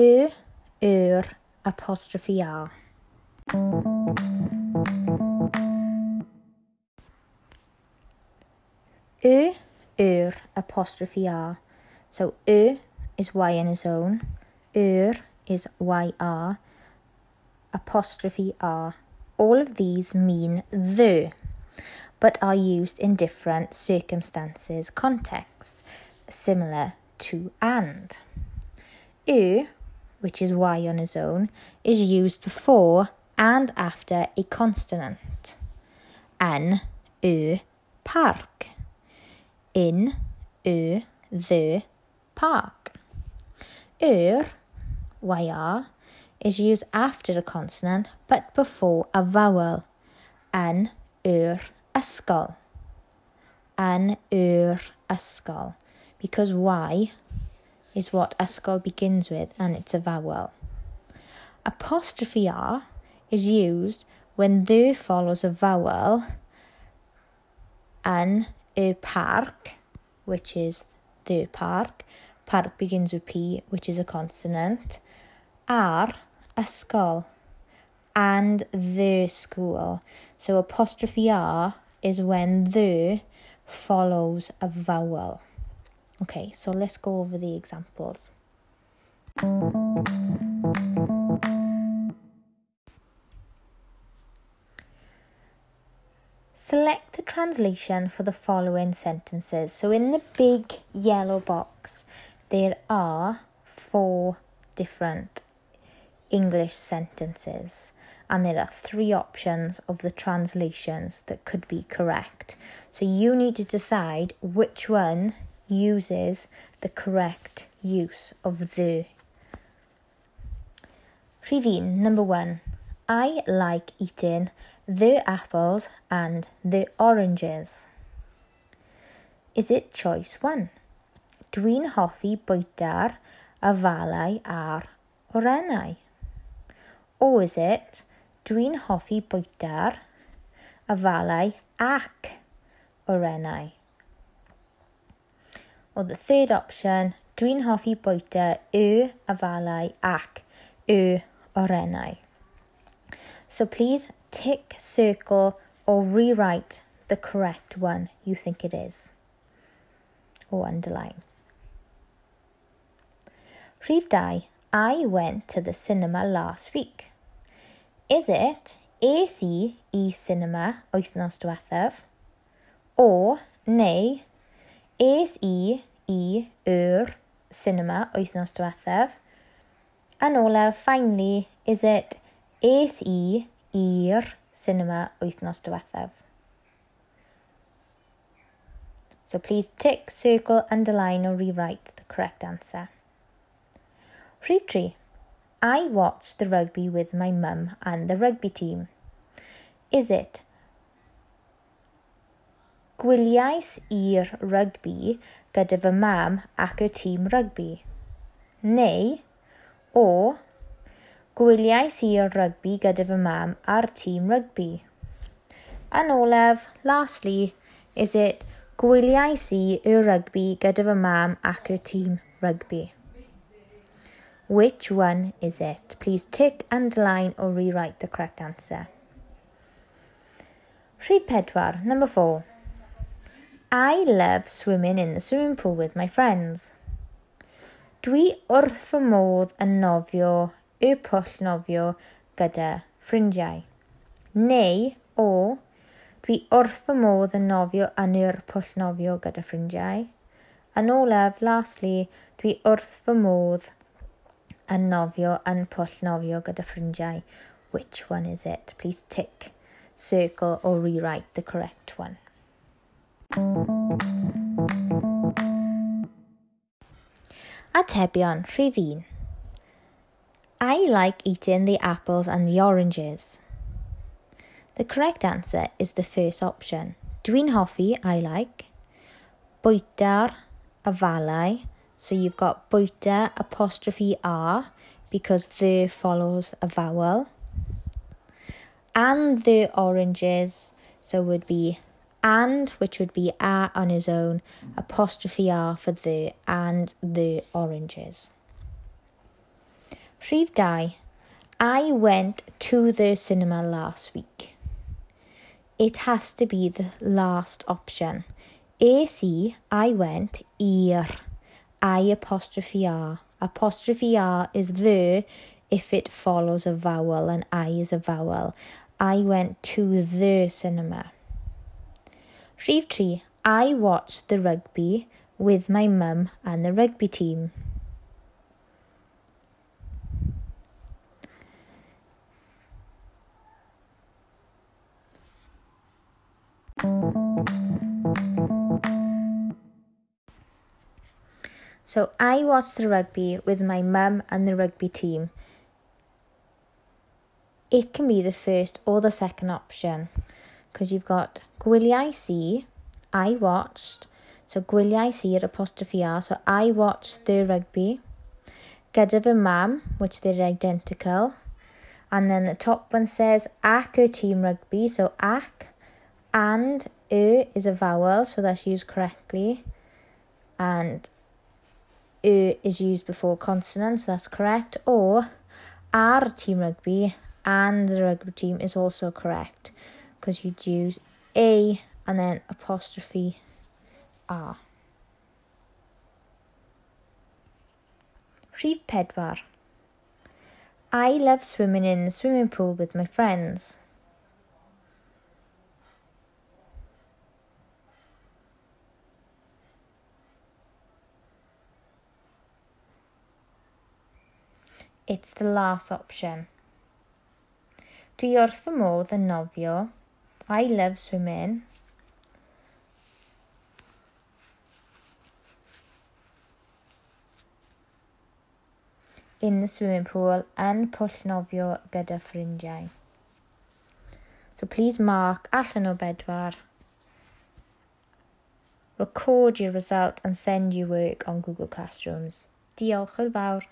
Ö, ur, apostrophe R. Ö, ur, apostrophe R. So Ö is Y in its own, ur is YR, apostrophe R. All of these mean the, but are used in different circumstances, contexts, similar to and. U, which is Y on its own, is used before and after a consonant. An, u, park. In, u, the, park. Ur, yr, is used after a consonant but before a vowel. An, ur, ysgol. An, ur, ysgol. Because Y is what ysgol begins with and it's a vowel. Apostrophe R is used when the follows a vowel and y park, which is the park. Park begins with P, which is a consonant. R, ysgol, and the school. So apostrophe R is when the follows a vowel. Okay, so let's go over the examples. Select the translation for the following sentences. So in the big yellow box, there are four different English sentences and there are three options of the translations that could be correct. So you need to decide which one uses the correct use of the. Rhif number one. I like eating the apples and the oranges. Is it choice one? Dwi'n hoffi bwyta'r afalau a'r orenau. Or is it dwi'n hoffi bwyta'r afalau ac orenau? Or the third option, dwi'n hoffi bwyta y afalau ac y orenau. So please tick, circle or rewrite the correct one you think it is or underline. Rhif 2. I went to the cinema last week. Is it es i i cinema wythnos diwethaf? O, neu, es i i yr cinema wythnos diwethaf? Finally, is it es i i'r cinema wythnos diwethaf? So please tick, circle, underline or rewrite the correct answer. Rhif 3. I watched the rugby with my mum and the rugby team. Is it Gwyliais i'r rygbi gyda fy mam ac y tîm rygbi. Neu o gwyliais i'r rygbi gyda fy mam a'r tîm rygbi. Yn olaf, lastly, is it gwyliais i y rygbi gyda fy mam ac y tîm rygbi. Which one is it? Please tick, underline or rewrite the correct answer. Rhif pedwar, number four. I love swimming in the swimming pool with my friends. Dwi wrth fy modd yn nofio y pwll nofio gyda ffrindiau. Neu o dwi wrth fy modd yn nofio yn yr pwll nofio gyda ffrindiau. Yn olaf, lastly, dwi wrth fy modd yn nofio yn pwll nofio gyda ffrindiau. Which one is it? Please tick, circle or rewrite the correct one. Atebion, 1. I like eating the apples and the oranges. The correct answer is the first option. Dwi'n hoffi, I like. Bwyta'r afalau. So you've got bwyta apostrophe R because the follows a vowel. And the oranges, so would be and, which would be a on his own, apostrophe r for the, and the oranges. Rhif 2. I went to the cinema last week. It has to be the last option. AC, I went, i'r. I apostrophe R. Apostrophe R is the if it follows a vowel and I is a vowel. I went to the cinema. Rhif 3. I watched the rugby with my mum and the rugby team. So I watched the rugby with my mum and the rugby team. It can be the first or the second option because you've got gwyliau I watched, so gwyliau at apostrophe R, so I watched the rugby. Gyda fy mam, which they're identical. And then the top one says ac y team rugby, so ac and y is a vowel, so that's used correctly. And y is used before consonant, so that's correct. Or our team rugby and the rugby team is also correct because you'd use a and then apostrophe r. Rhif pedwar. I love swimming in the swimming pool with my friends. It's the last option. Dwi wrth fy modd yn nofio. I love swimming. in the swimming pool yn pwll nofio gyda ffrindiau. So please mark allan o bedwar. Record your result and send your work on Google Classrooms. Diolch yn fawr.